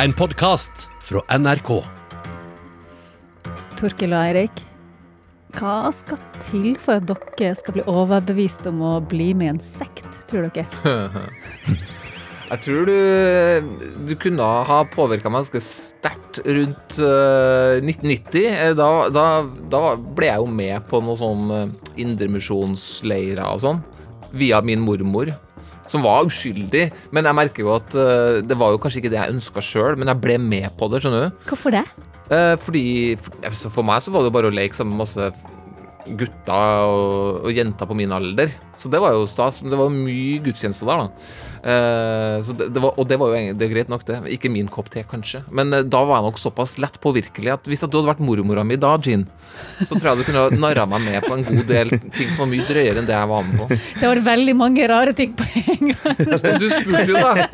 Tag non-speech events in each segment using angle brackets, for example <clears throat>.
En podkast fra NRK. Torkil og Eirik, hva skal til for at dere skal bli overbevist om å bli med i en sekt, tror dere? <laughs> Jeg tror du, du kunne ha påvirka meg ganske sterkt rundt uh, 1990. Eh, Da, da, da ble jeg jo med på noen sånn uh, indremisjonsleirer og sånn, via min mormor. Som var uskyldig, men jeg merker jo at uh, det var jo kanskje ikke det jeg ønska sjøl, men jeg ble med på det, skjønner du. Hvorfor det? Uh, fordi for, for meg så var det jo bare å leke sammen med masse gutter og, og jenter på min alder. Så det var jo stas. Men det var mye gudstjenester der, da. Eh, så det, det var, og det var jo det er greit nok, det. Ikke min kopp te, kanskje. Men eh, da var jeg nok såpass lett påvirkelig at hvis at du hadde vært mormora mi da, Jean, så tror jeg du kunne narra meg med på en god del ting som var mye drøyere enn det jeg var med på. Det var veldig mange rare ting på en gang. Du spurte jo, da.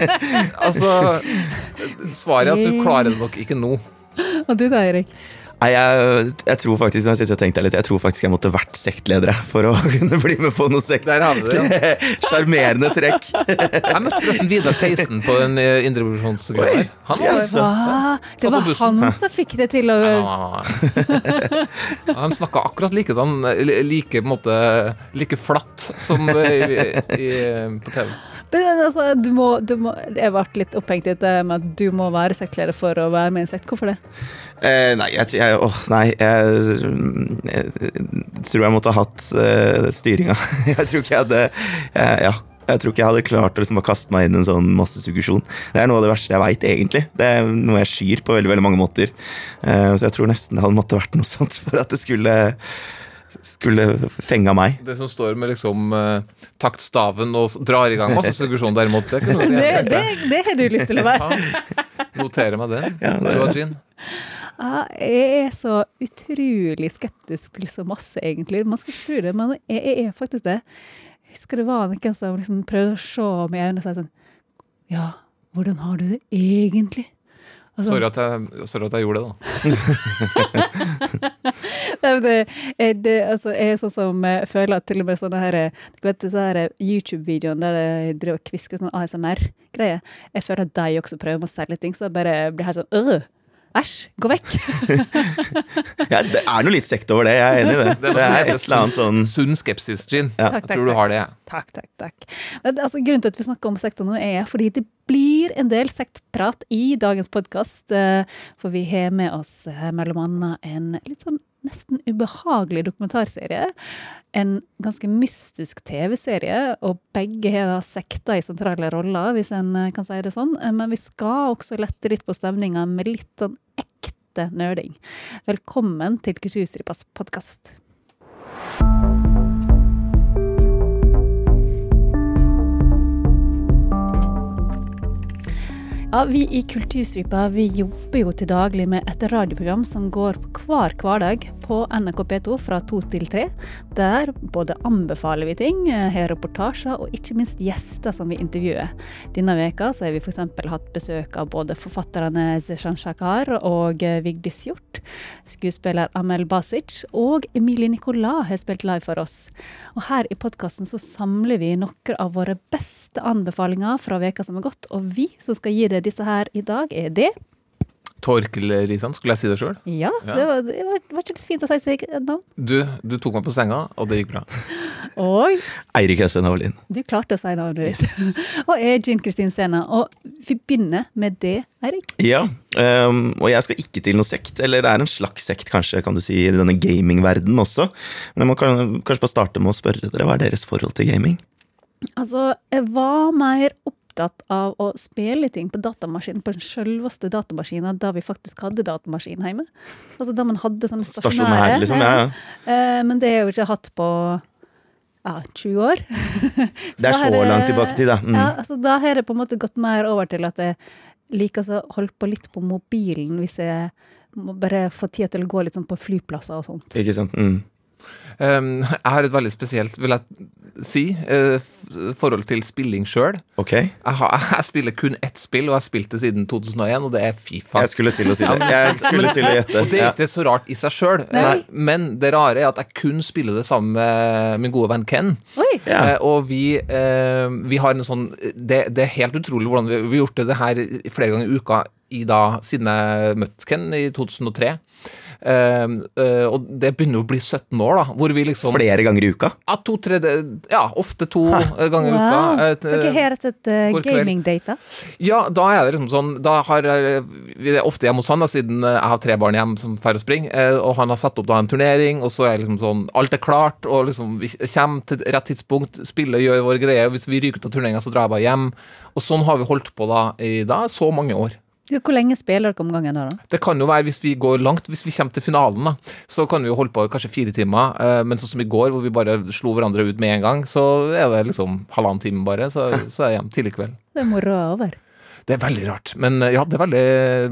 Altså Svaret er at du klarer det nok ikke nå. Og du da, Eirik? Nei, jeg, jeg tror faktisk når jeg sitter og tenker litt, jeg tror faktisk jeg måtte vært sektleder for å <laughs> kunne bli med på noe sekt. Der. <laughs> Sjarmerende trekk. <laughs> Jeg møtte forresten Vidar Theisen på en eh, indrevisjonsgreie. Han var der. Ah, det var han som fikk det til å Ja, Han snakka akkurat likedan, like, måte, like flatt som i, i, på TV. Men altså, du må, du må Jeg ble litt opphengt i det med at du må være sektleder for å være med i en sekt. Hvorfor det? Eh, nei, jeg, tror- jeg, åh, nei jeg, jeg, tror jeg måtte ha hatt uh, styringa. <laughs> Jeg tror ikke jeg hadde eh, Ja. Jeg tror ikke jeg hadde klart å liksom, kaste meg inn i en sånn massesuggesjon. Det er noe av det verste jeg veit, egentlig. Det er noe jeg skyr på veldig veldig mange måter. Uh, så jeg tror nesten det hadde måtte vært noe <laughs> sånt for at det skulle skulle fenga meg. Det som står med liksom uh, taktstaven og drar i gang masse suggesjon, derimot, det kunne <laughs> Det, jeg det, det har du lyst til å være. ja, Notere meg det. Ja, det- Du og Jean. Jeg er så utrolig skeptisk til så masse, egentlig. Man skulle ikke tro det, men jeg, jeg er faktisk det. Jeg husker det var noen som liksom prøvde å se meg i øynene og si sånn Ja, hvordan har du det egentlig? Sånn, Sorry at, jeg, sorry at jeg gjorde det, da. <laughs> Nei, men det, jeg, det, altså, jeg er sånn som eh, føler at til og med sånne her, eh, du vet, disse her YouTube-videoene der de driver og kvisker sånn ASMR-greier, jeg føler at de også prøver å selge ting, så jeg bare blir helt sånn øh, Æsj, gå vekk! <laughs> Ja, det er noe litt sekt over det, jeg er enig i det. Det er et eller annet sånn Sunn skepsis, Gin. Ja. Takk, Jeg tror du har det. Takk, takk, takk. Men, altså, grunnen til at vi snakker om sekta nå, er fordi det blir en del sektprat i dagens podkast. For vi har med oss eh, mellom annet en litt sånn nesten ubehagelig dokumentarserie. En ganske mystisk TV-serie, og begge har sekter i sentrale roller, hvis en eh, kan si det sånn. Eh, Men vi skal også lette litt på stemninga med litt sånn ekte nerding. Velkommen til Kulturstripas podkast. Ja, Vi i Kulturstripa vi jobber jo til daglig med et radioprogram som går hver hverdag på NRK P2 fra to til tre. Der både anbefaler vi ting, eh, har reportasjer og ikke minst gjester som vi intervjuer. Denne veka så har vi f.eks. hatt besøk av både forfatterne Zeshan Shakar og eh, Vigdis Hjort. Skuespiller Amel Basic og Emilie Nicolas har spilt live for oss. Og her i podkasten så samler vi noen av våre beste anbefalinger fra veka som har gått, og vi som skal gi disse her i dag, er det Torkel Risan, skulle jeg si det sjøl? Ja, Ja. det var, det var, var ikke fint å si sitt navn. Du, du tok meg på senga, og det gikk bra. <laughs> Og Eirik Øystein Havelin. du klarte å si navnet ditt. <laughs> og jeg er Jean Kristin Sena. Og vi begynner med det, Eirik. Ja, um, og jeg skal ikke til noe sekt, eller det er en slags sekt kanskje, kan du si, i denne gamingverdenen også. Men jeg må kanskje bare starte med å spørre dere, hva er deres forhold til gaming? Altså, jeg var mer opptatt av å spille ting på datamaskinen, på den selveste datamaskinen da vi faktisk hadde datamaskin hjemme. Altså da man hadde sånne Stasjonær, stasjonære. liksom? Ja, ja. Eh, Men det har jeg jo ikke hatt på ja, 20 år. <laughs> Det er så det- langt tilbake i tid, da. Mm. Ja, altså da har det på en måte gått mer over til at jeg liker å holde på litt på mobilen hvis jeg må bare få tid til å gå litt sånn på flyplasser og sånt. Ikke sant? Mm. Um, jeg har et veldig spesielt, vil jeg si, eh, forhold til spilling sjøl. Okay. Jeg, har- <laughs> jeg spiller kun ett spill, og jeg har spilt det siden 2001, og det er Fifa. jeg skulle til å si det. Jeg skulle til å gjette. Og det er Ja. ikke så rart i seg sjøl, Nei. men det rare er at jeg kun spiller det sammen med min gode venn Ken. Oi! Ja. Eh, og vi, eh, vi har en sånn det, det er helt utrolig hvordan vi, vi har gjort det, det her flere ganger i uka i da, siden jeg møtte Ken i 2003. Eh, eh, og det begynner å bli 17 år, da. Hvor vi liksom Flere ganger i uka? Ja, to, tre, ja ofte to eh, ganger i uka. Et, eh, Dere har hatt et uh, gamingdate, kveld. Ja, da er det liksom sånn Da har Vi det ofte hjemme hos han, da, siden eh, jeg har tre barn hjemme som drar og springer. eh, Og han har satt opp da en turnering, og så er liksom sånn Alt er klart, og liksom vi kommer til rett tidspunkt, spiller, gjør vår greie. Og hvis vi ryker ut av turneringa, så drar jeg bare hjem. Og sånn har vi holdt på da i da så mange år. Hvor lenge spiller dere om gangen da? da? Det kan jo være hvis vi går langt, hvis vi kommer til finalen, da, så kan vi jo holde på kanskje fire timer. eh, Men sånn som i går, hvor vi bare slo hverandre ut med en gang, så er det liksom halvannen time bare, så, så er jeg hjemme tidlig kveld. Det er moroa over. Det er veldig rart, men eh, ja, det er veldig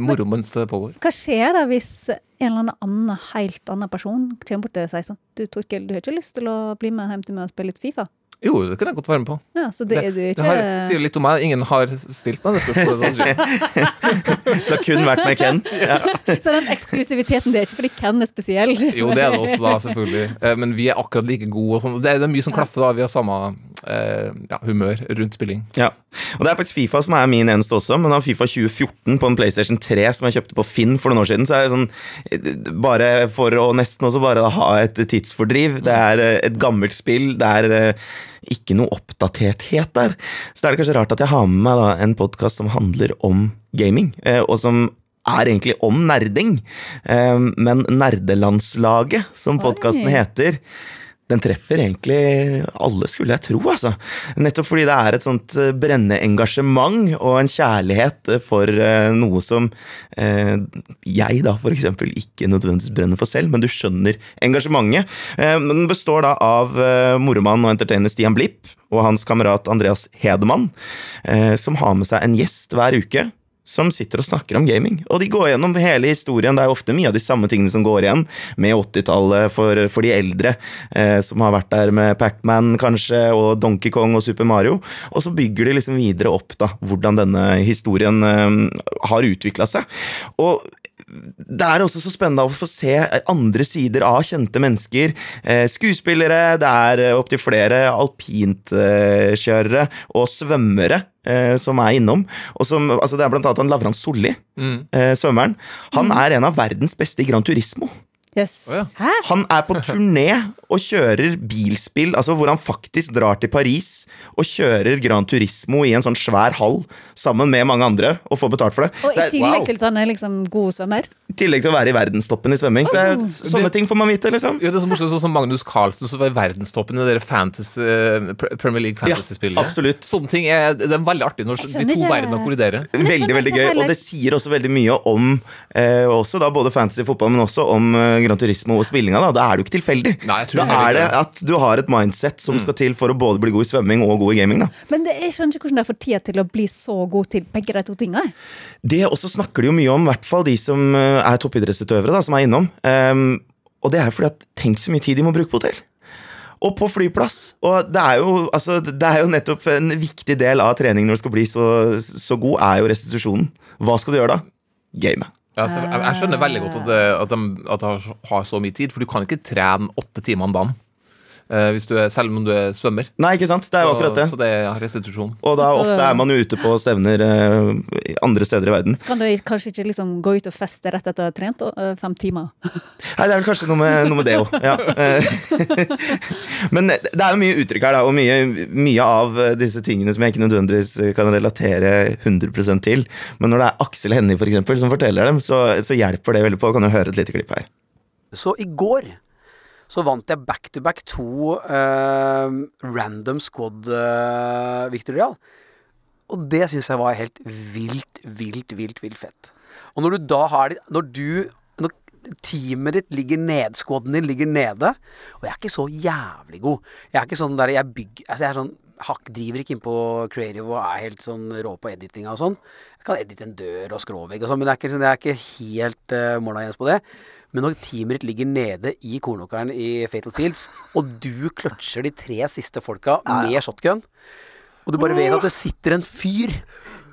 moro mens det pågår. Hva skjer da hvis en eller annen annen, helt annen person kommer bort til deg og sier sånn Du Torkel, du har ikke lyst til å bli med hjem til meg og spille litt Fifa? Jo, det kan jeg godt være med på. Ja, så det, er du Det har, sier litt om meg. Ingen har stilt meg det spørsmålet. <laughs> Det har kun vært med Ken. <laughs> Ja. Så den eksklusiviteten, det er ikke fordi Ken er spesiell? Jo, det er det også, da, selvfølgelig. Eh, Men vi er akkurat like gode. Og sånn. det, er, det er mye som klaffer. da Vi har samme ja, humør rundt spilling. Ja. Og det er faktisk Fifa som er min eneste også, men av Fifa 2014 på en PlayStation 3 som jeg kjøpte på Finn for noen år siden, så er det sånn eh, Bare for å nesten også bare ha et tidsfordriv. Det er eh, et gammelt spill. Det er eh, ikke noe oppdaterthet der. Så da er det kanskje rart at jeg har med meg da en podkast som handler om gaming, eh, og som er egentlig om nerding. Eh, Men Nerdelandslaget, som podkasten heter, den treffer egentlig alle, skulle jeg tro. altså. Nettopp fordi det er et sånt eh, brennende engasjement og en kjærlighet eh, for eh, noe som eh, jeg da for eksempel ikke nødvendigvis brenner for selv, men du skjønner engasjementet. Eh, den består da av eh, moromannen og entertainer Stian Blipp og hans kamerat Andreas Hedemann, som har med seg en gjest hver uke som sitter og snakker om gaming. Og de går gjennom hele historien. Det er ofte mye av de samme tingene som går igjen med 80-tallet for, for de eldre, eh, som har vært der med Pacman kanskje, og Donkey Kong og Super Mario. Og så bygger de liksom videre opp da, hvordan denne historien eh, har utvikla seg. Og det er også så spennende å få se andre sider av kjente mennesker. Eh, skuespillere, det er opptil flere alpintkjørere og svømmere eh, som er innom. Og som, altså det er blant annet han Lavran Solli, Mm. eh, svømmeren. Han er en av verdens beste i Gran Turismo. Jøss. Oh, ja. Han er på turné og kjører bilspill, altså hvor han faktisk drar til Paris og kjører Gran Turismo i en sånn svær hall sammen med mange andre og får betalt for det. Og i tillegg wow. til at han er liksom god svømmer? I tillegg til å være i verdenstoppen i svømming. Så det er, sånne Det- ting får man vite, liksom. Ja, det er så morsomt, sånn som Magnus Carlsen som var i verdenstoppen i det fantasy, eh, Premier League fantasy-spillet. Ja, absolutt. Sånne ting er, det er veldig artig når de to verdenene kolliderer. Veldig, veldig gøy. Og det sier også veldig mye om eh, også da både fantasy fotball, men også om eh, Gran Turismo og spillinga. Da. da er det jo ikke tilfeldig. Nei, jeg tror da er det ikke at du har et mindset som skal til for å både bli god i svømming og god i gaming. Da. Men det, jeg skjønner ikke hvordan de får tid til å bli så god til begge de to tingene. Det også snakker de jo mye om, i hvert fall de som eh, er toppidrettsutøvere, da, som er innom. Um, og det er fordi at tenk så mye tid de må bruke på hotell. Og på flyplass. Og det er, jo, altså, det er jo nettopp en viktig del av trening når du skal bli så, så god, er jo restitusjonen. Hva skal du gjøre da? Game. Ja, jeg, skjønner veldig godt at, det- at, de, at de har så mye tid, for du kan ikke trene åtte timer om dagen. Eh, hvis du er, selv om du er svømmer. Nei, ikke sant? Det er jo akkurat det. Så, det er restitusjon. Og da ofte er man jo ute på stevner eh, andre steder i verden. Så Kan du kanskje ikke liksom gå ut og feste rett etter å ha trent øh, fem timer? Nei, det er vel kanskje noe med, noe med det òg. Ja. Eh, <laughs> Men det er jo mye uttrykk her, da, og mye, mye av disse tingene som jeg ikke nødvendigvis kan relatere 100 til. Men når det er Aksel Hennie for eksempel, som forteller dem, så, så hjelper det veldig på. Kan du høre et lite klipp her? Så i går så vant jeg back to back to eh, random squad uh, Victor Real. Og det syns jeg var helt vilt, vilt, vilt, vilt fett. Og når du da har Når du Når teamet ditt ligger ned, squaden din ligger nede Og jeg er ikke så jævlig god. Jeg er ikke sånn der Jeg bygger Altså jeg er sånn Hakk driver ikke inn på creative og er helt sånn rå på editinga og sånn. Jeg kan edite en dør og skråvegg og sånn, men jeg er ikke, jeg er ikke helt uh, måla Jens på det. Men når teamet ditt ligger nede i kornåkeren i Fatal Fields, og du kløtsjer de tre siste folka med shotgun, og du bare vet at det sitter en fyr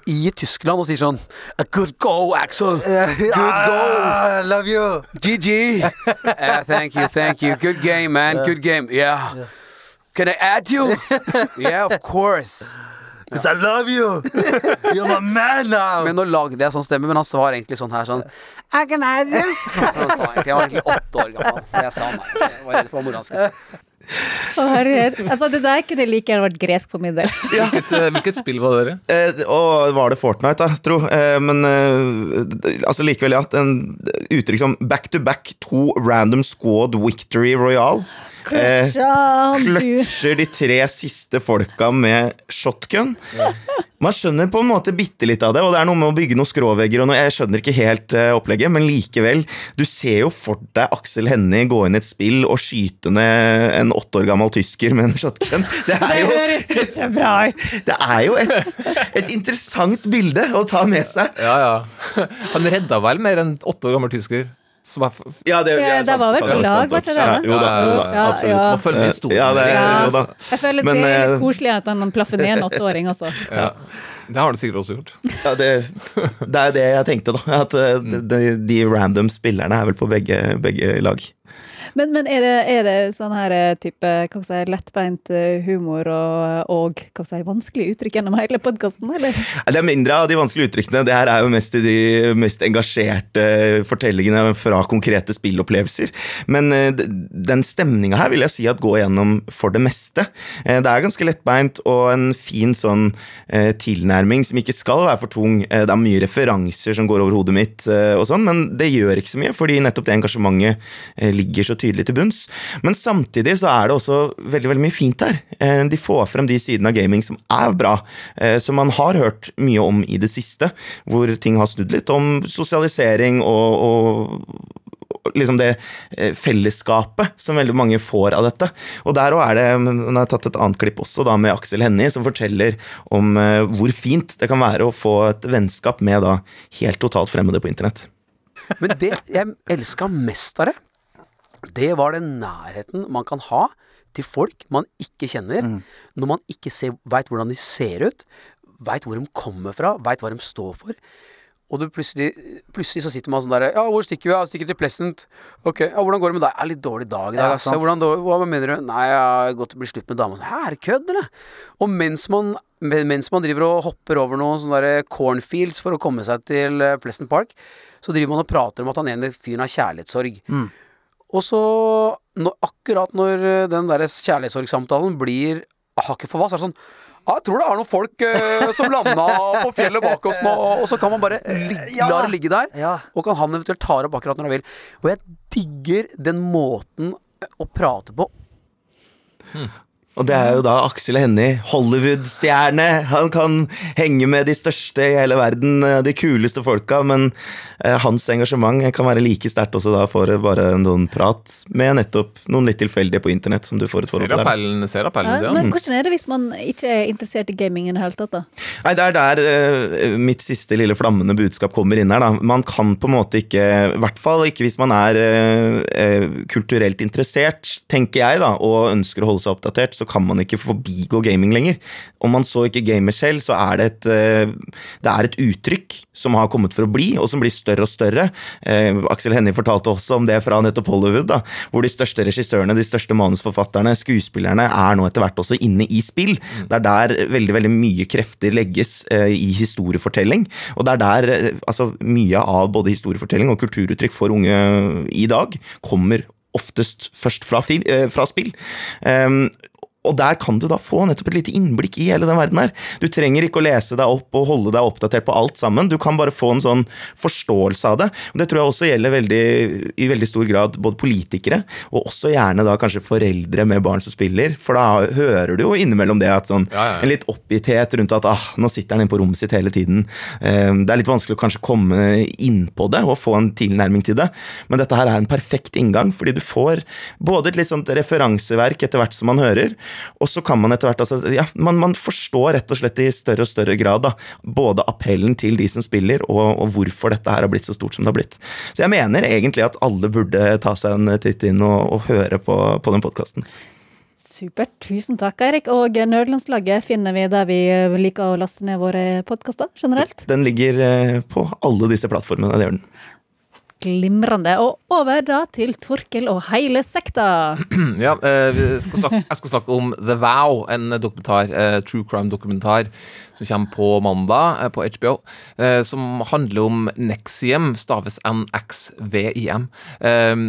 i Tyskland og sier sånn "A Good go, Axel! Good go! I love you. GG! Uh, <laughs> thank you, thank you. Good game, man. Good game. Yeah. Can I add you? <laughs> yeah, of course. 'Cause I love you! You're my man now! Men nå lagde jeg sånn stemme, men han svarer egentlig sånn her sånn I can have you. <laughs> Han sa egentlig, jeg var egentlig åtte år gammel. Jeg sa nei. Jeg var redd for hva mora skulle si. Å, herregud. Altså, det der kunne like gjerne vært gresk for min del. <laughs> Hvilket, eh, hvilket spill var dere? Eh, og var det Fortnite, da, tro. Eh, men eh, altså likevel, ja. En uttrykk som back to back to random squad victory royal. Eh, kløtsjer de tre siste folka med shotgun. Man skjønner på en måte bitte litt av det, og det er noe med å bygge noen skråvegger og noe, Jeg skjønner ikke helt eh, opplegget, men likevel. Du ser jo for deg Aksel Hennie gå inn i et spill og skyte ned en åtte år gammel tysker med en shotgun. Det er jo, ut. det er jo et, et interessant bilde å ta med seg. Ja, ja. <laughs> Han redda vel mer enn åtte år gammel tysker. Som er Ja, det, Ja, det var vel på lag, var det det? Ja, jo da, jo da Ja, absolutt. ja. Må følge med historien. Ja, det, Ja. jo da. Jeg føler Men, det er eh, litt koselig at han plaffer ned en åtteåring, altså. ja. Det har du sikkert også gjort. Ja, det, det er det jeg tenkte, da. At eh, de, de random spillerne er vel på begge, begge lag. Men, men er, det, er det sånn her eh, type hva si, lettbeint eh, humor og, og hva si, vanskelig uttrykk gjennom hele podkasten, eller? Det er mindre av de vanskelige uttrykkene. Det her er jo mest i de mest engasjerte fortellingene fra konkrete spillopplevelser. Men den stemninga her vil jeg si at går gjennom for det meste. Det er ganske lettbeint og en fin sånn eh, tilnærming som ikke skal være for tung. Eh, Det er mye referanser som går over hodet mitt eh, og sånn, men det gjør ikke så mye, fordi nettopp det engasjementet eh, ligger så tydelig til bunns. Men samtidig så er det også veldig veldig mye fint her. De får frem de sidene av gaming som er bra, som man har hørt mye om i det siste, hvor ting har snudd litt om sosialisering og, og liksom det eh, fellesskapet som veldig mange får av dette. Og der også er det, Nå har jeg tatt et annet klipp også, da med Aksel Hennie, som forteller om eh, hvor fint det kan være å få et vennskap med da helt totalt fremmede på internett. Men det jeg elska mest av det, det var den nærheten man kan ha til folk man ikke kjenner, når man ikke veit hvordan de ser ut, veit hvor de kommer fra, veit hva de står for. Og du plutselig, plutselig så sitter man sånn der Ja, hvor stikker vi? Ja, stikker til Pleasant. Ok, ja, hvordan går det med deg? Ja, litt dårlig dag i dag, ass. Hvordan, hva mener du? Nei, jeg har gått og blitt slutt med dama. Hæ, er det kødd, eller? Og mens man, mens man driver og hopper over noen sånne der cornfields for å komme seg til eh, Pleasant Park, så driver man og prater om at han ene fyren har kjærlighetssorg. Og så, når, akkurat når eh, den der kjærlighetssorgsamtalen blir hakket for hva, så er det sånn ja, jeg tror det er noen folk uh, som landa på fjellet bak oss nå, og så kan man bare ligge, Ja. la det ligge der. Ja. Og kan han eventuelt ta det opp akkurat når han vil. Og jeg digger den måten å prate på. Og det er jo da Aksel Hennie, Hollywood-stjerne. Han kan henge med de største i hele verden, eh, de kuleste folka, men eh, hans engasjement kan være like sterkt også da for bare en sånn prat med nettopp noen litt tilfeldige på internett som du får et forhold til. appellen, ser appellen Ja, men hvordan er det hvis man ikke er interessert i gaming i det hele tatt, da? Nei, det er der eh, mitt siste lille flammende budskap kommer inn her. da. Man kan på en måte ikke, i hvert fall ikke hvis man er kulturelt interessert, tenker jeg, da, og ønsker å holde seg oppdatert, så kan man ikke forbigå gaming lenger. Om man så ikke gamer selv, så er det et, eh, det er et uttrykk som har kommet for å bli, og som blir større og større. Eh, Aksel Hennie fortalte også om det fra nettopp Hollywood, da, hvor de største regissørene, de største manusforfatterne, skuespillerne er nå etter hvert også inne i spill. Det er der veldig veldig mye krefter legges eh, i historiefortelling, og det er der eh, altså, mye av både historiefortelling og kulturuttrykk for unge i dag kommer oftest først fra, eh, fra spill. Um, og der kan du da få nettopp et lite innblikk i hele den verden her. Du trenger ikke å lese deg opp og holde deg oppdatert på alt sammen. Du kan bare få en sånn forståelse av det. Og det tror jeg også gjelder veldig, i veldig stor grad både politikere, og også gjerne da kanskje foreldre med barn som spiller. For da hører du jo innimellom det at sånn Ja, ja. en litt oppgitthet rundt at ah, nå sitter han inne på rommet sitt hele tiden. Eh, Det er litt vanskelig å kanskje komme inn på det og få en tilnærming til det, men dette her er en perfekt inngang, fordi du får både et litt sånt referanseverk etter hvert som man hører, og så kan man etter hvert altså, ja, man, man forstår rett og slett i større og større grad da, både appellen til de som spiller, og, og hvorfor dette her har blitt så stort som det har blitt. Så jeg mener egentlig at alle burde ta seg en titt inn og, og høre på, på den podkasten. Supert. Tusen takk, Eirik. Og Nerdlandslaget finner vi der vi eh, liker å laste ned våre podkaster generelt. Den ligger eh, på alle disse plattformene, det gjør den. Glimrende. Og over da til Torkel og hele sekta. <clears throat> Ja, eh, skal snakke, jeg skal snakke om The Vow, en dokumentar, eh, true crime-dokumentar som kommer på mandag eh, på HBO. som handler om Nexium, staves NXVIM,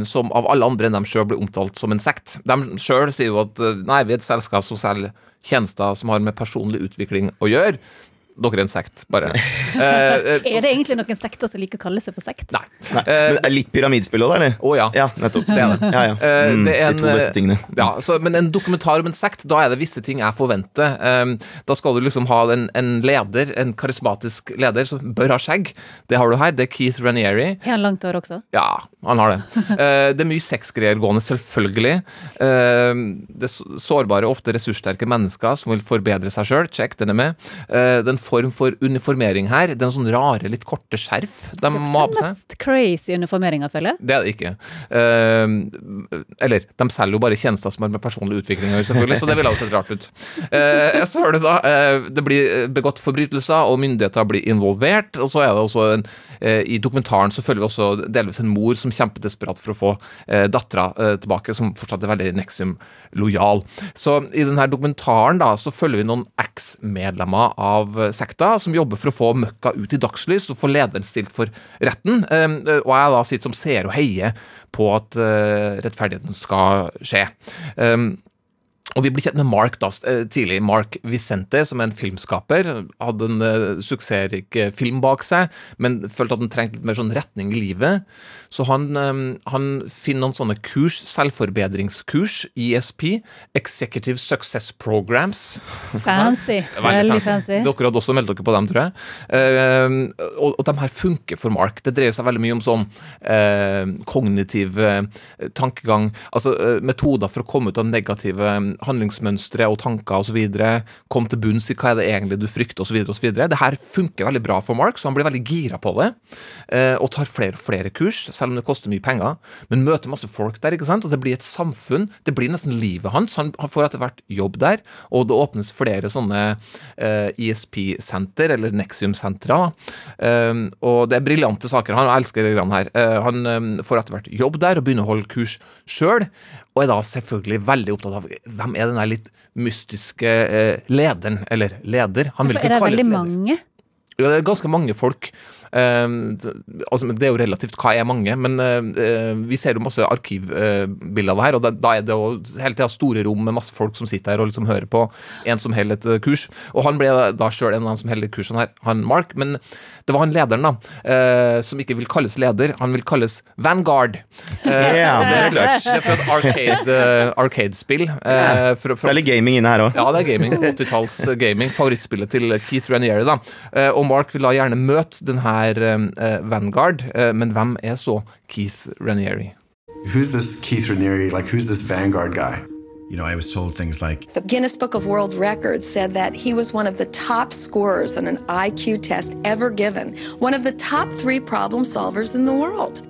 som av alle andre enn dem sjøl blir omtalt som en sekt. De sjøl sier jo at nei, vi er et selskap som selger tjenester som har med personlig utvikling å gjøre. Dere er en sekt, bare. Eh, eh, <laughs> Er det egentlig noen sekter som liker å kalle seg for sekt? nei. Nei, men er litt pyramidspill òg, da, eller? Å ja. Ja, nettopp. Det er det. Ja, ja. Eh, Mm, det er de to beste tingene. Ja, så, men en dokumentar om en sekt, da er det visse ting jeg forventer. Um, da skal du liksom ha en, en leder, en karismatisk leder, som bør ha skjegg. Det har du her. Det er Keith Ranieri. Har han langt hår også? Ja, han har det. <laughs> Eh, det er mye sexgreier gående, selvfølgelig. Eh, det er sårbare, ofte ressurssterke mennesker som vil forbedre seg sjøl. Check, den er med. Eh, det er en form for uniformering her. Det er en sånn rare, litt korte skjerf de må ha på seg. mest crazy uniformeringa, føler jeg. Det er det ikke. Eller, de selger jo bare tjenester som har med personlig utvikling å gjøre, selvfølgelig, så det ville ha sett rart ut. Eh, så hører du da eh, Det blir begått forbrytelser, og myndigheter blir involvert. Og så er det også en I dokumentaren så følger vi også delvis en mor som kjemper desperat for å få eh, dattera eh, tilbake, som fortsatt er veldig Nexium-lojal. Så i denne dokumentaren da, så følger vi noen eks-medlemmer av eh, sekta som jobber for å få møkka ut i dagslys og få lederen stilt for retten. Eh, og jeg da sitter som seer og heier på at eh, rettferdigheten skal skje. Um, og vi blir kjent med Mark da, eh, tidlig. Mark Vicente, som er en filmskaper. Hadde en uh, suksessrik eh, film bak seg, men følte at han trengte litt mer sånn retning i livet. Så han, um, han finner noen sånne kurs, selvforbedringskurs, ESP, Executive Success Programs. Fancy. <laughs> Veldig fancy. Dere hadde også meldt dere på dem, tror jeg. Uh, og, og de her funker for Mark. Det dreier seg veldig mye om sånn uh, kognitiv tankegang. Altså metoder for å komme ut av negative handlingsmønstre og tanker osv. Kom til bunns i hva er det egentlig du frykter osv. Det her funker veldig bra for Mark, så han blir veldig gira på det. eh, og tar flere og flere kurs, selv om det koster mye penger. Men møter masse folk der, ikke sant? og det blir et samfunn. Det blir nesten livet hans. Han, får etter hvert jobb der, og det åpnes flere sånne eh, ESP-senter, eller Nexium-sentre. Um, og det er briljante saker. Han elsker de greiene her. Eh, han får etter hvert jobb der og begynner å holde kurs sjøl. Og er da selvfølgelig veldig opptatt av hvem er den der litt mystiske eh, lederen, eller leder. Han vil For er det veldig mange? Ja, det er ganske mange folk. Eh, altså, det er jo relativt hva er mange, men eh, vi ser jo masse arkivbilder av det her, og da, da er det jo hele tida store rom med masse folk som sitter her og liksom hører på en som holder et eh, kurs. Og han ble da sjøl en av dem som holder kursene her, han Mark, men det var han lederen, da, eh, som ikke vil kalles leder, han vil kalles Vanguard. Eh, Ja, det er klart. det er fra et arcade, eh, arcade-spill. eh, fra- fra- Det er litt gaming inne her òg. ja, det er gaming. 80-talls gaming. Favorittspillet til Keith Ranieri, da. Eh, og Mark vil da gjerne møte den her eh, Vanguard, eh, men hvem er så Keith Ranieri? Who's this Keith Raniere? Like, who's this Vanguard guy? You know, I was told things like, The Guinness Book of World Records said that he was one of the top scorers on an IQ test ever given, one of the top three problem solvers in the world.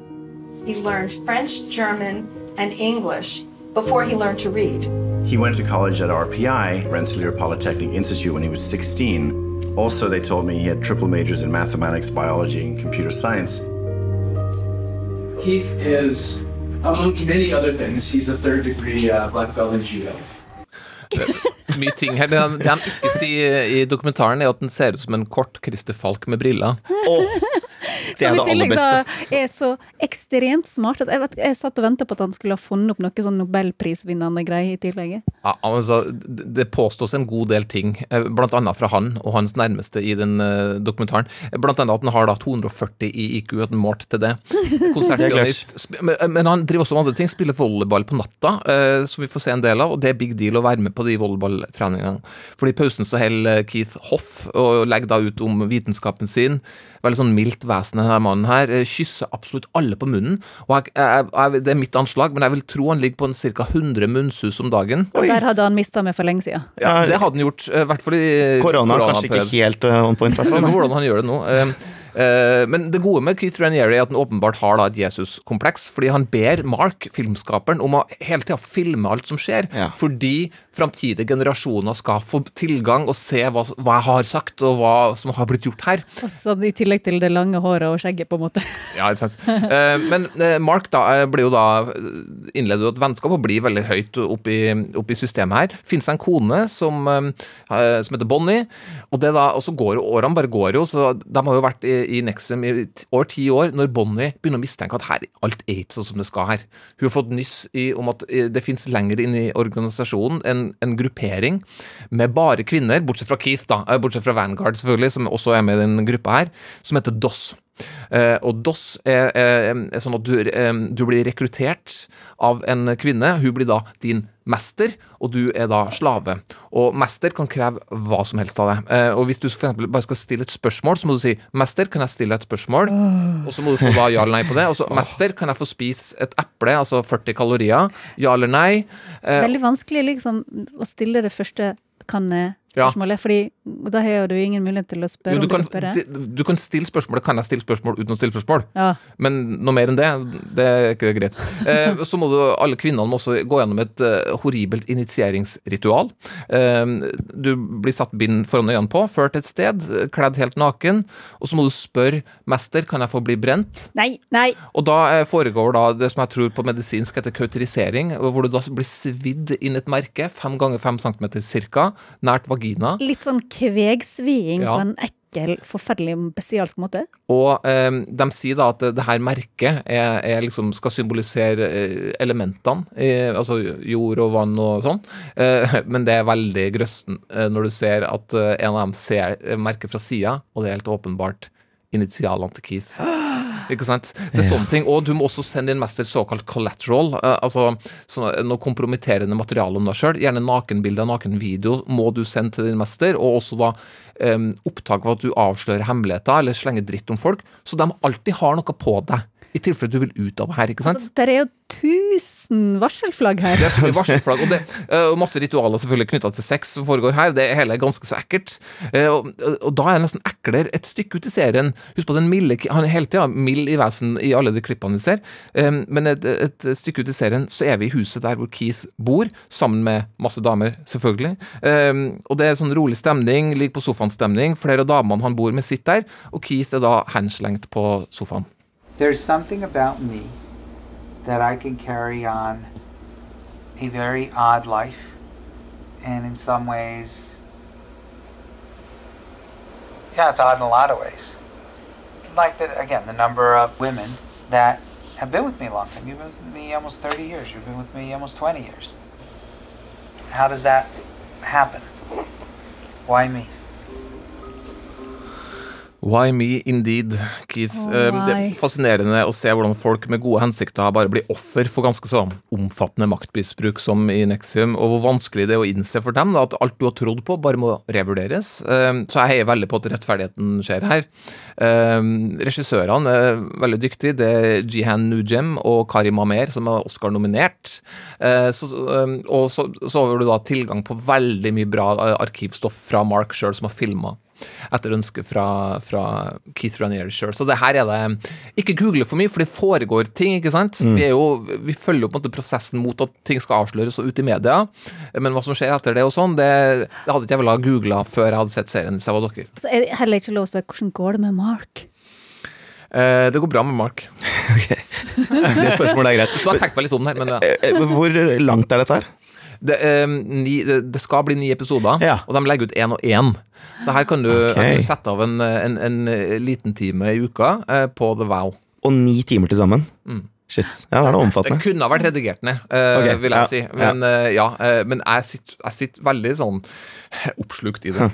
He learned French, German, and English before he learned to read. He went to college at RPI, Rensselaer Polytechnic Institute, when he was 16. Also, they told me he had triple majors in mathematics, biology, and computer science. Keith is, among many other things, he's a third degree uh, black belt in judo. <laughs> Mye ting her. Det han, det han ikke sier i dokumentaren, er at den ser ut som en kort Christer Falk med briller. Er Som <laughs> det i tillegg da er så ekstremt smart at jeg, vet, jeg satt og venta på at han skulle ha funnet opp noe sånn nobelprisvinnende greie i tillegg. Ja, altså, det det påstås en god del ting, eh, blant annet fra han og hans nærmeste i den eh, dokumentaren. Blant annet at han har da 240 i IQ, at han målt til det. <laughs> Konsertpianist. Men, men han driver også med andre ting, spiller volleyball på natta, eh, som vi får se en del av, og det er big deal å være med på de volleyballtreningene. For i pausen så holder Keith Hoff og legger da ut om vitenskapen sin. Veldig sånn mildt vesen, denne mannen her. Eh, Kysser absolutt alle på munnen. Og jeg, jeg, jeg, det er mitt anslag, men jeg vil tro han ligger på en ca. 100 munnsus om dagen. Der hadde han mista meg for lenge siden. Ja, det hadde han gjort, eh, i hvert fall i Korona kanskje ikke helt uh, on point, i <laughs> hvordan han gjør det nå. Eh, eh, Men det gode med Keith Ranieri er at han åpenbart har da et Jesus-kompleks, fordi han ber Mark, filmskaperen, om å hele tida filme alt som skjer. Ja. Fordi framtidige generasjoner skal få tilgang og se hva, hva jeg har sagt, og hva som har blitt gjort her. Altså, I tillegg til det lange håret og skjegget, på en måte. <laughs> Ja, ikke sant. Eh, men eh, Mark da, eh, blir jo da innleder jo et vennskap og blir veldig høyt opp i, opp i systemet her. Finnes en kone som, eh, som heter Bonnie, og, det da, og så går jo årene bare går jo, så de har jo vært i, i Nexum i år, over ti år, når Bonnie begynner å mistenke at her, alt er ikke sånn som det skal her. Hun har fått nyss i, om at det finnes lenger inn i organisasjonen en, gruppering med bare kvinner, bortsett fra Keith, da, eh, bortsett fra Vanguard selvfølgelig, som også er med i den gruppa her, som heter DOS. Eh, og DOS er, er, er sånn at du, du blir rekruttert av en kvinne. Hun blir da din mester, og du er da slave. Og mester kan kreve hva som helst av deg. Eh, og hvis du for eksempel bare skal stille et spørsmål, så må du si 'Mester, kan jeg stille et spørsmål?' Og så må du få da ja eller nei på det. Og så 'Mester, kan jeg få spise et eple?' Altså 40 kalorier. Ja eller nei? Eh, Veldig vanskelig liksom å stille det første kan Ja. Spørsmålet, fordi da har du ingen mulighet til å spørre jo, du, om du kan, vil spørre. du kan stille spørsmålet 'Kan jeg stille spørsmål?' uten å stille spørsmål. Ja. Men noe mer enn det, det er ikke greit. <laughs> Eh, så må du, alle kvinnene må også gå gjennom et uh, horribelt initieringsritual. Eh, du blir satt bind foran øynene på, ført et sted, kledd helt naken, og så må du spørre 'Mester, kan jeg få bli brent?' Nei, nei! Og da eh, foregår da det som jeg tror på medisinsk heter kauterisering, hvor du da blir svidd inn et merke, fem ganger fem centimeter cirka, nært vagina. Litt sånn kvegsviing Ja. på en ekkel, forferdelig bestialsk måte. Og eh, de sier da at det, her merket er, er liksom, skal symbolisere eh, elementene, eh, altså jord og vann og sånn. Eh, <laughs> men det er veldig grøssen eh, når du ser at eh, en av dem ser merket fra sida, og det er helt åpenbart initialene til Keith. <gasps> Ikke sant? Det er sånne ting. Og du må også sende din mester såkalt collateral. eh, altså sånn, noe kompromitterende materiale om deg sjøl. Gjerne nakenbilder, nakenvideo må du sende til din mester. Og også da um, opptak av at du avslører hemmeligheter eller slenger dritt om folk. Så de alltid har noe på deg. I tilfelle du vil ut av her, ikke sant? Altså, der er jo tusen varselflagg her. Det er så mye varselflagg, og, det, eh, og masse ritualer selvfølgelig knytta til sex som foregår her. Det hele er ganske så ekkelt. Eh, Og, og da er det nesten eklere et stykke ut i serien. Husk på den milde Han er hele tida mild i vesen i alle de klippene vi ser. Eh, Men et, et stykke ut i serien så er vi i huset der hvor Keith bor, sammen med masse damer, selvfølgelig. Og det er sånn rolig stemning, ligger på sofaen-stemning. Flere av damene han bor med, sitter der, og Keith er da henslengt på sofaen. There's something about me that I can carry on a very odd life, and in some ways, yeah, it's odd in a lot of ways. Like that, again, the number of women that have been with me a long time. You've been with me almost 30 years. You've been with me almost 20 years. How does that happen? Why me? Why me indeed, Keith. Oh, Det er fascinerende å se hvordan folk med gode hensikter bare blir offer for ganske sånn omfattende maktmisbruk som i Nexium, og hvor vanskelig det er å innse for dem da, at alt du har trodd på, bare må revurderes. Eh, Så jeg heier veldig på at rettferdigheten skjer her. Eh, Regissørene er veldig dyktige. Det er Jihan Nujem og Kari Mamer som er Oscar-nominert. Så- Og så, så har du da tilgang på veldig mye bra arkivstoff fra Mark sjøl, som har filma etter ønske fra, fra Keith Ranier sjøl. Så det her er det Ikke google for mye, for det foregår ting, ikke sant? Mm. Vi, er jo, vi følger jo på en måte prosessen mot at ting skal avsløres og ut i media, men hva som skjer etter det og sånn, det, det hadde ikke jeg vel ha googla før jeg hadde sett serien, hvis jeg var dere. Så er det heller ikke lov å spørre hvordan går det med Mark? Eh, det går bra med Mark. <laughs> Det spørsmålet er greit. Så jeg har tenkt meg litt om det her, men ja. Eh, eh, Hvor langt er dette her? Det, eh, ni, det, det skal bli ni episoder, Ja. og de legger ut én og én. Så her kan du, okay. kan du sette av en, en, en liten time i uka eh, på The Vow. Og ni timer til sammen? Mm. Shit. Ja, det er det Det kunne ha vært redigert ned, eh, okay. vil jeg ja, si. Men, eh, ja, eh, men jeg, sitter, jeg sitter veldig sånn oppslukt i det.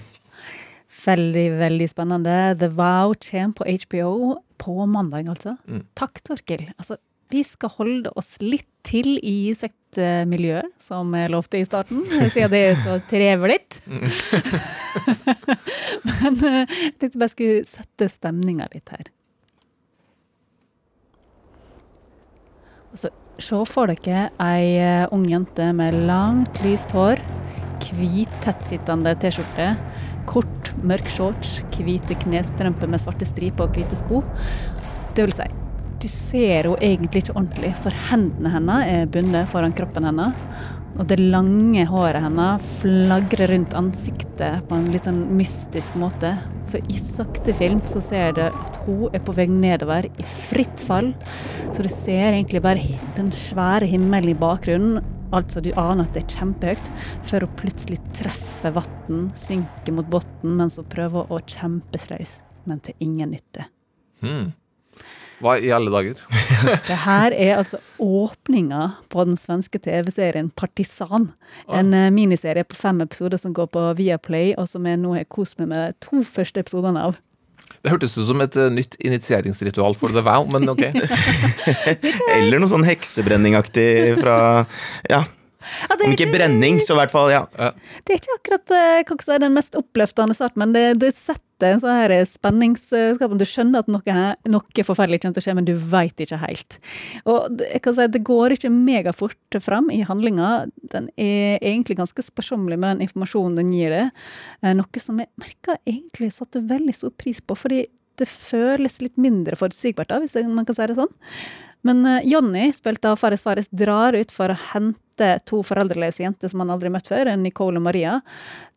Veldig, veldig spennende. The Vow kommer på HBO på mandag, altså. Mm. Takk, Torkil. Altså, vi skal holde oss litt til i sektmiljøet, som jeg lovte i starten, siden det er så trevelig. <laughs> Men eh, jeg tenkte bare skulle sette stemninga litt her. Altså, se for dere ei eh, ung jente med langt, lyst hår, hvit, tettsittende T-skjorte, kort, mørk shorts, hvite knestrømper med svarte striper og hvite sko. Det vil si, du ser henne egentlig ikke ordentlig, for hendene hennes er bundet foran kroppen hennes. Og det lange håret hennes flagrer rundt ansiktet på en litt sånn mystisk måte. For i sakte film så ser du at hun er på vei nedover i fritt fall. Så du ser egentlig bare den svære himmelen i bakgrunnen. Altså du aner at det er kjempehøyt, før hun plutselig treffer vann, synker mot bunnen mens hun prøver å kjempe seg løs, men til ingen nytte. Hmm. Hva i alle dager? <laughs> Det her er altså åpninga på den svenske TV-serien Partisan. En oh. miniserie på fem episoder som går på Viaplay, og som jeg nå har kost meg med to første episodene av. Det hørtes ut som et eh, nytt initieringsritual for The Vow, men ok. <laughs> <laughs> Eller noe sånn heksebrenningaktig fra Ja, Ja, det, om ikke brenning, så i hvert fall, ja. det er ikke akkurat eh, kan ikke si, den mest oppløftende start, men det, det setter en sånn her spenningsskap. Du skjønner at noe, her, noe forferdelig kommer til å skje, men du veit ikke helt. Og jeg kan si, det går ikke megafort fram i handlinga. Den er egentlig ganske sparsommelig med den informasjonen den gir det. Eh, Noe som jeg merka egentlig satte veldig stor pris på, fordi det føles litt mindre forutsigbart, da, hvis man kan si det sånn. Men eh, Jonny, spilt av Fares Fares, drar ut for å hente to foreldreløse jenter som han aldri møtt før, Nicole og Maria.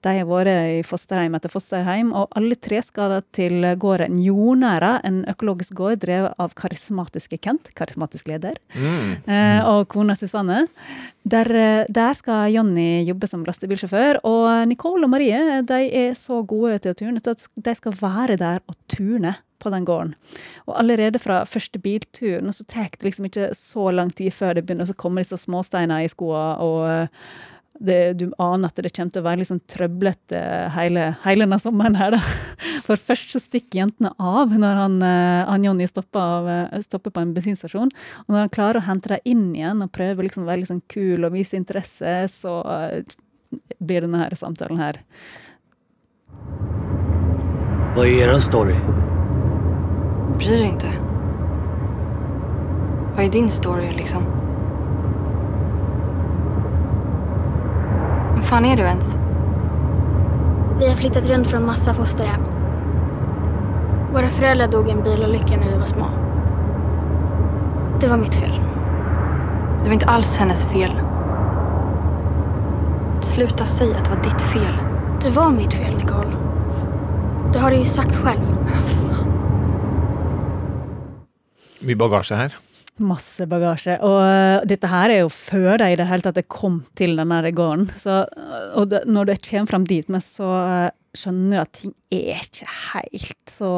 De har vært i fosterheim etter fosterheim, og alle tre skal til gården Jordnæra, en økologisk gård drevet av karismatiske Kent, karismatisk leder, mm. og kona Susanne. Der, eh, der skal Jonny jobbe som lastebilsjåfør, og Nicole og Marie de er så gode til å turne at de skal være der og turne på den gården. Og allerede fra første bilturen så tar det liksom ikke så lang tid før det begynner å komme disse småsteiner i skoene, og eh, det, du aner at det kommer til å være liksom trøblete hele, hele denne sommeren her, da. <laughs> For først så stikker jentene av når han, eh, han Jonny stopper, eh, stopper på en bensinstasjon. Og når han klarer å hente dem inn igjen og prøver liksom å være sånn kul og vise interesse, så blir denne her samtalen her Hva er er story? Bryr dig inte. Vad är din story liksom? Vem fan är du ens? Vi har flyttat runt från massa fosterhem. Våra föräldrar dog i en bilolycka när vi var små. Det var mitt fel. Det var inte alls hennes fel. Sluta säga att det var ditt fel. Det var mitt fel, Nicole. Det har du ju sagt själv. Mye bagasje her. Masse bagasje. Og øh, dette her er jo før de i det hele tatt kom til den der gården. Så, øh, og det, når det kommer fram dit, men så øh, skjønner du at ting er ikke helt så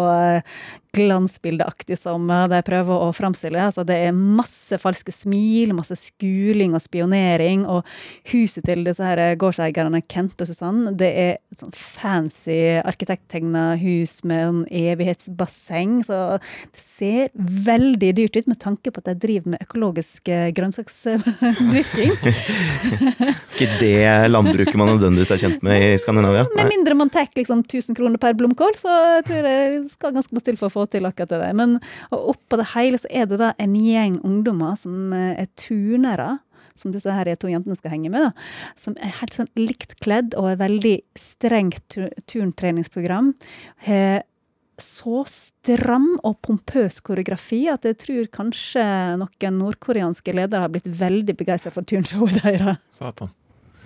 glansbildeaktig som øh, de prøver å framstille. Altså, det er masse falske smil, masse skuling og spionering. Og huset til disse her gårdseierne, Kent og Susann, det er et sånn fancy arkitekttegna hus med en evighetsbasseng. Så det ser veldig dyrt ut med tanke på at de driver med økologisk eh, grønnsaksdyrking. <laughs> Ikke det landbruket man nødvendigvis er kjent med i Skandinavia. Med mindre man tar liksom 1000 kroner per blomkål, så tror jeg det skal ganske mye til for å få til akkurat det der. Men oppå det hele så er det da en gjeng ungdommer som eh, er turnere. Som disse her to jentene skal henge med. da, Som er helt sånn likt kledd og er veldig strengt turntreningsprogram. Har så stram og pompøs koreografi at jeg tror kanskje noen nordkoreanske ledere har blitt veldig begeistra for turnshowet deres. Satan.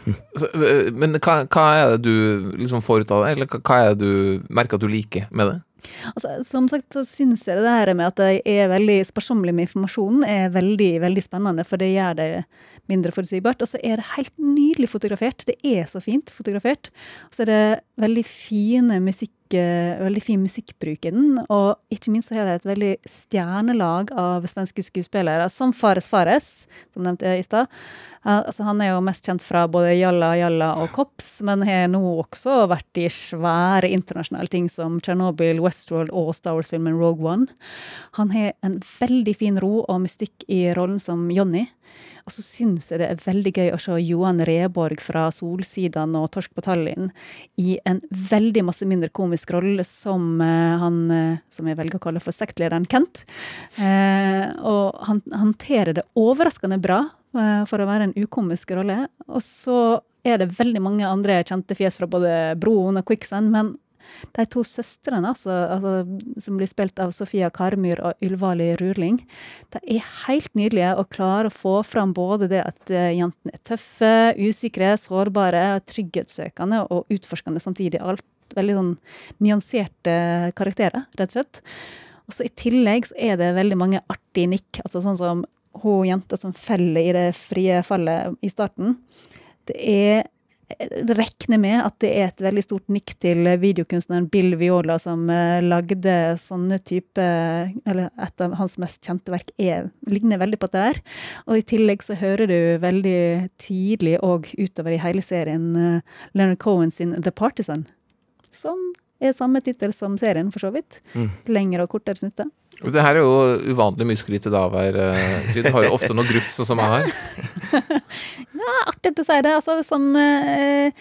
Øh, men hva, hva er det du liksom får ut av det, eller hva er det du merker at du liker med det? Altså, som sagt så syns jeg det her med at det er veldig sparsommelig med informasjonen, er veldig, veldig spennende, for det gjør det mindre forutsigbart. Og så er det helt nydelig fotografert. Det er så fint fotografert. Og så er det veldig fine musikk, veldig fin musikkbruk i den, og ikke minst så har de et veldig stjernelag av svenske skuespillere, som Fares Fares, som nevnte i stad. Eh, altså, han er jo mest kjent fra både Jalla Jalla og Kops, men har nå også vært i svære internasjonale ting som Tsjernobyl, Westworld og Star Wars-filmen Rogue One. Han har en veldig fin ro og mystikk i rollen som Johnny. Og så syns jeg det er veldig gøy å se Johan Reborg fra Solsidan og Torsk på Tallinn i en veldig masse mindre komisk rolle som eh, han eh, som jeg velger å kalle for sektlederen Kent. Eh, og han håndterer det overraskende bra for å være en ukomisk rolle. Og så er det veldig mange andre kjente fjes fra både Broen og Quicksand, men de to søstrene, altså, altså, som blir spilt av Sofia Karmyr og Ylvali Rurling, de er helt nydelige og klarer å få fram både det at eh, jentene er tøffe, usikre, sårbare, trygghetssøkende og utforskende samtidig. Alt veldig sånn nyanserte karakterer, rett og slett. Og så I tillegg så er det veldig mange artige nikk. altså Sånn som hun jenta som feller i det frie fallet i starten. Det er regner med at det er et veldig stort nikk til videokunstneren Bill Viola, som eh, lagde sånne type Eller et av hans mest kjente verk er, ligner veldig på det der. Og i tillegg så hører du veldig tidlig og utover i hele serien eh, Leonard Cohen sin The Partisan. Som er samme tittel som serien, for så vidt. Mm. Lengre og kortere snutter. Det her er jo uvanlig mye skryt til Davær. eh, Du har jo ofte noe gruff, sånn som jeg har. <laughs> Ja, artig å si det. Altså, som, eh,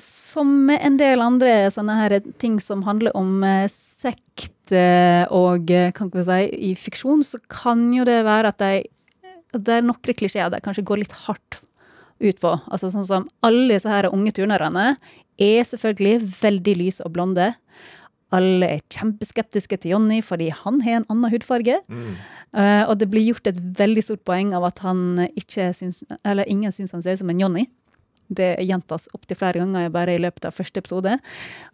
som en del andre sånne her ting som handler om eh, sekt eh, og eh, kan ikke si, i fiksjon, så kan jo det være at de det er noen klisjeer de kanskje går litt hardt ut på. Altså sånn som alle disse her unge turnerne er selvfølgelig veldig lyse og blonde. Alle er kjempeskeptiske til Jonny fordi han har en annen hudfarge. Eh, og det blir gjort et veldig stort poeng av at han ikke syns, eller ingen syns han ser ut som en Jonny. Det gjentas opptil flere ganger bare i løpet av første episode.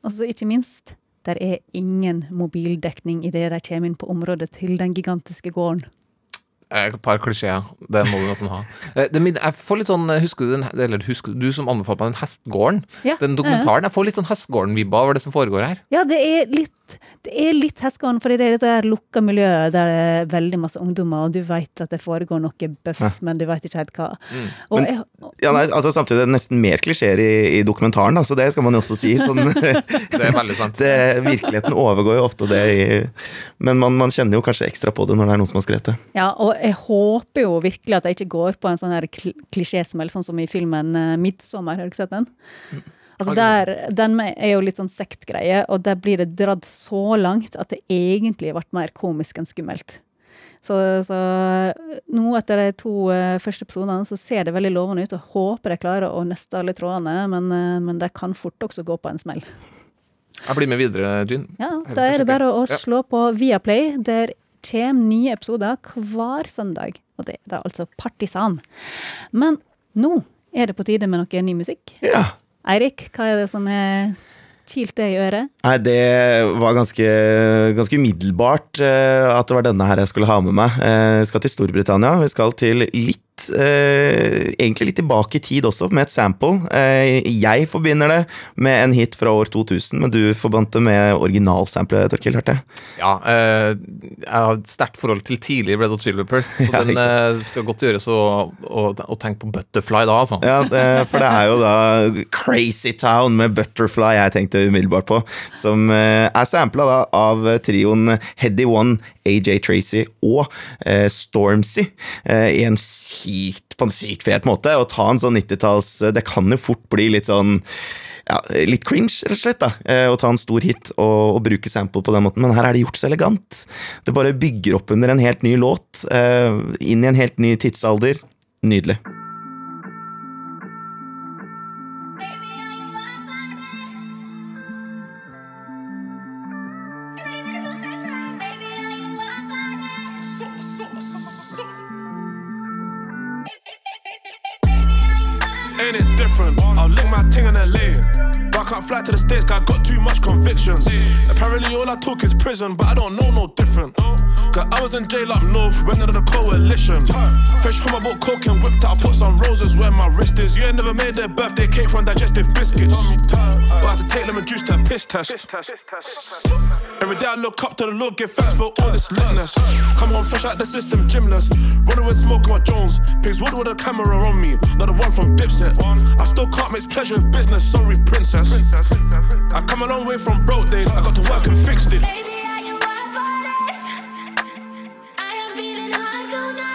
Og så ikke minst, der er ingen mobildekning idet de kommer inn på området til den gigantiske gården. Eh, Et par klisjeer. Det må vi nesten ha. Eh, jeg får litt sånn, Husker du den, eller husker du som anbefalte meg den Hestgården? Ja, Den dokumentaren. Jeg får litt sånn Hestgården-vibba over det som foregår her. Ja, det er litt, det er litt hestegården, fordi det er dette lukka miljøet der det er veldig masse ungdommer, og du veit at det foregår noe bøff, Ja. men du veit ikke helt hva. Mm. Og Men, jeg, ja, nei, altså Samtidig er det nesten mer klisjeer i, i dokumentaren, da, så det skal man jo også si. <laughs> Sånn, Det er veldig sant. <laughs> det, virkeligheten overgår jo ofte det, i, men man, man kjenner jo kanskje ekstra på det når det er noen som har skrevet det. Ja, og jeg håper jo virkelig at jeg ikke går på en sånn klisjésmell, sånn som i filmen uh, 'Midtsommer'. Har du ikke sett den? Altså der, Den er jo litt sånn sektgreie, og der blir det dratt så langt at det egentlig ble mer komisk enn skummelt. Så, så nå etter de to eh, første episodene så ser det veldig lovende ut, og håper jeg klarer å nøste alle trådene, men, eh, men det kan fort også gå på en smell. Jeg blir med videre, Jean. Ja, Da er det bare å slå på Viaplay. Der kommer nye episoder hver søndag. Og det er da altså Partisan. Men nå er det på tide med noe ny musikk. Ja. Eirik, hva er det som har kilt deg i øret? Nei, det var ganske, ganske umiddelbart eh, at det var denne her jeg skulle ha med meg. Eh, Jeg skal til Storbritannia. Vi skal til litt eh, Egentlig litt tilbake i tid også, med et sample. Eh, jeg forbinder det med en hit fra år 2000, men du forbandt det med originalsamplet, Torkil, hørte jeg? Ja, eh, jeg har et sterkt forhold til tidlig Red Hot Chili Peppers, så <laughs> Ja, den eh, skal godt gjøres å, å, å tenke på Butterfly da, altså. Ja, det, for det er jo da <laughs> Crazy Town med Butterfly jeg tenkte umiddelbart på, som eh, er sampla da av trioen Heady One, AJ Tracy og eh, Stormzy eh, i en sykt, på en sykt fet måte. Å ta en sånn 90-talls Det kan jo fort bli litt sånn ja, litt cringe, rett og slett. da, eh, Å ta en stor hit og, og bruke sample på den måten, men her er det gjort så elegant. Det bare bygger opp under en helt ny låt, eh, inn i en helt ny tidsalder. Nydelig. I fly to the States, cause I got too much convictions. Apparently, all I talk is prison, but I don't know no different. Cause I was in jail up north, went under the coalition. Fresh home, I bought coke and whipped out, put some roses where my wrist is. You ain't never made their birthday cake from digestive biscuits. But I had to take lemon juice to a piss test. Every day I look up to the Lord, give thanks for all this litness. Come on, fresh out the system, gymless. Running with smoke on my Jones. Pigs wood with a camera on me, not the one from Dipset. I still can't mix pleasure with business, sorry, princess. I come a long way from broke days, I got to work and fixed it.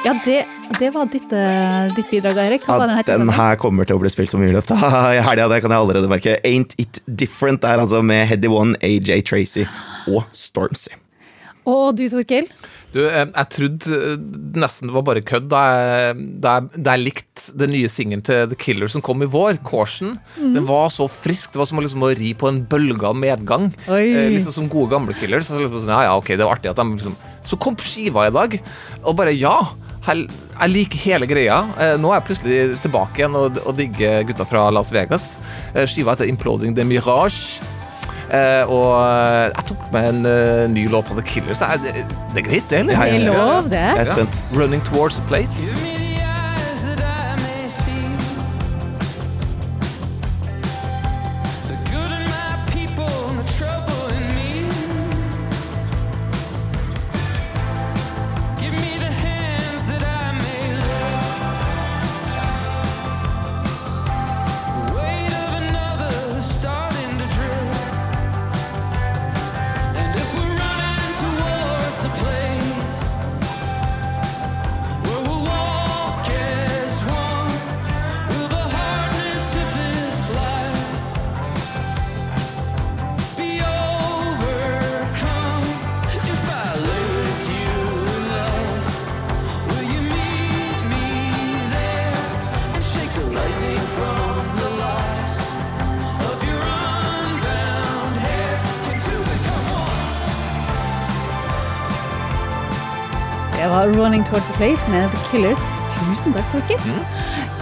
Ja, det, det var ditt, eh, ditt bidrag, Eirik. Ja, den den her kommer til å bli spilt så mye <laughs> i løpet av helga, det kan jeg allerede merke. Ain't It Different er altså med Heady One, AJ Tracy og Stormzy. Og du, Torkil? Du, eh, jeg trodde eh, nesten det var bare kødd da jeg, da jeg, da jeg likte den nye singelen til The Killer som kom i vår, Caution. Mm. Den var så frisk. Det var som å, liksom, å ri på en bølge av medgang. Oi. Eh, liksom som gode gamle Killers. Så, liksom, sånn, ja, ja, ok, det var artig at de liksom Så kom skiva i dag, og bare ja. Jeg liker hele greia. Eh, Nå er jeg plutselig tilbake igjen og, og digger gutta fra Las Vegas. Eh, Skiva heter Imploding the Mirage. Eh, og jeg tok med en ny låt av The Killers. Det er, det er greit, det, eller? Det er lov, det. Jeg er spent. Running Towards a Place. Var the Place' med The Killers. Tusen takk, Torkil.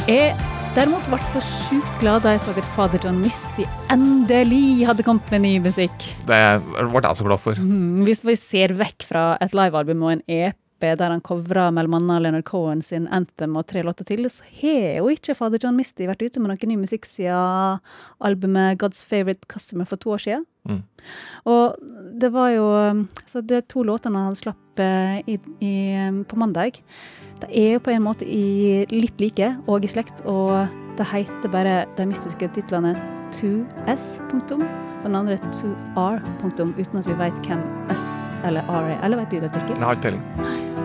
Jeg derimot ble så sjukt glad da jeg så at Father John Misty endelig hadde kommet med ny musikk. Det ble jeg så glad for. Mm. Hvis vi ser vekk fra et livealbum og en EP der han covra annet Leonard Cohen sin Anthem og tre låter til, så har jo ikke Father John Misty vært ute med noe ny musikk siden albumet God's Favorite Customer for to år siden. Mm. Og det var jo Så de to låtene han slapp eh, i, i, på mandag, de er jo på en måte i litt like og i slekt, og det heter bare de mystiske titlene 2S, punktum, og den andre 2R, punktum, uten at vi vet hvem S eller R er. Eller vet du det, Torkil? Har ikke peiling.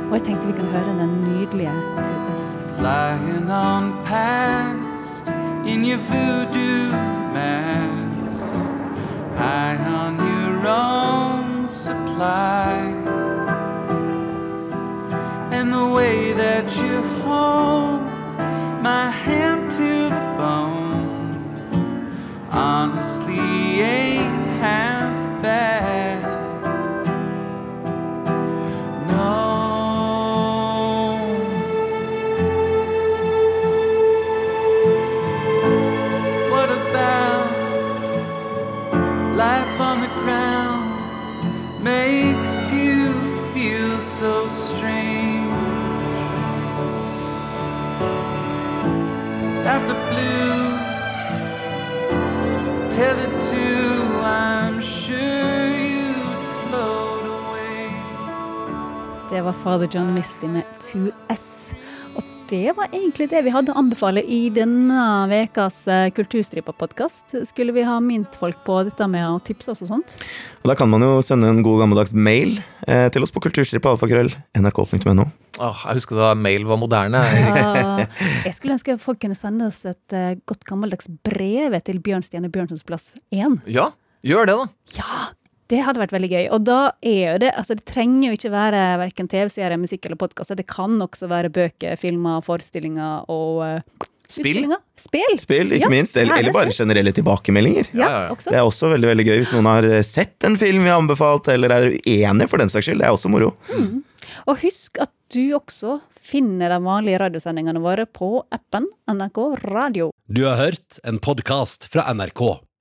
Og jeg tenkte vi kan høre den nydelige 2S. Flying on past in your voodoo mask, high on your own supply. And the way that you hold my hand to the bone, honestly ain't half That the blue tethered to, I'm sure you'd float away. Det var Father John Misty med 2S. Det var egentlig det vi hadde å anbefale i denne ukas eh, Kulturstripa-podkast. Skulle vi ha mint folk på dette med å tipse oss og sånt? Og da kan man jo sende en god gammeldags mail eh, til oss på kulturstripa Oh. Jeg husker da mail var moderne. <laughs> Ja, jeg skulle ønske folk kunne sende oss et eh, godt gammeldags brev til Bjørnstjerne Bjørnsons plass 1. Ja, gjør det, da. Ja, det hadde vært veldig gøy. Og da er jo det Altså, det trenger jo ikke være verken TV-seere, musikk eller podkaster. Det kan også være bøker, filmer, forestillinger og uh, Spill. Spill! Spill, ikke Ja, minst. Eller, eller bare er generelle tilbakemeldinger. Ja, ja, ja. Det er også veldig veldig gøy hvis noen har eh, sett en film vi har anbefalt, eller er uenig for den saks skyld. Det er også moro. Mm. Og husk at du også finner de vanlige radiosendingene våre på appen NRK Radio. Du har hørt en podkast fra NRK.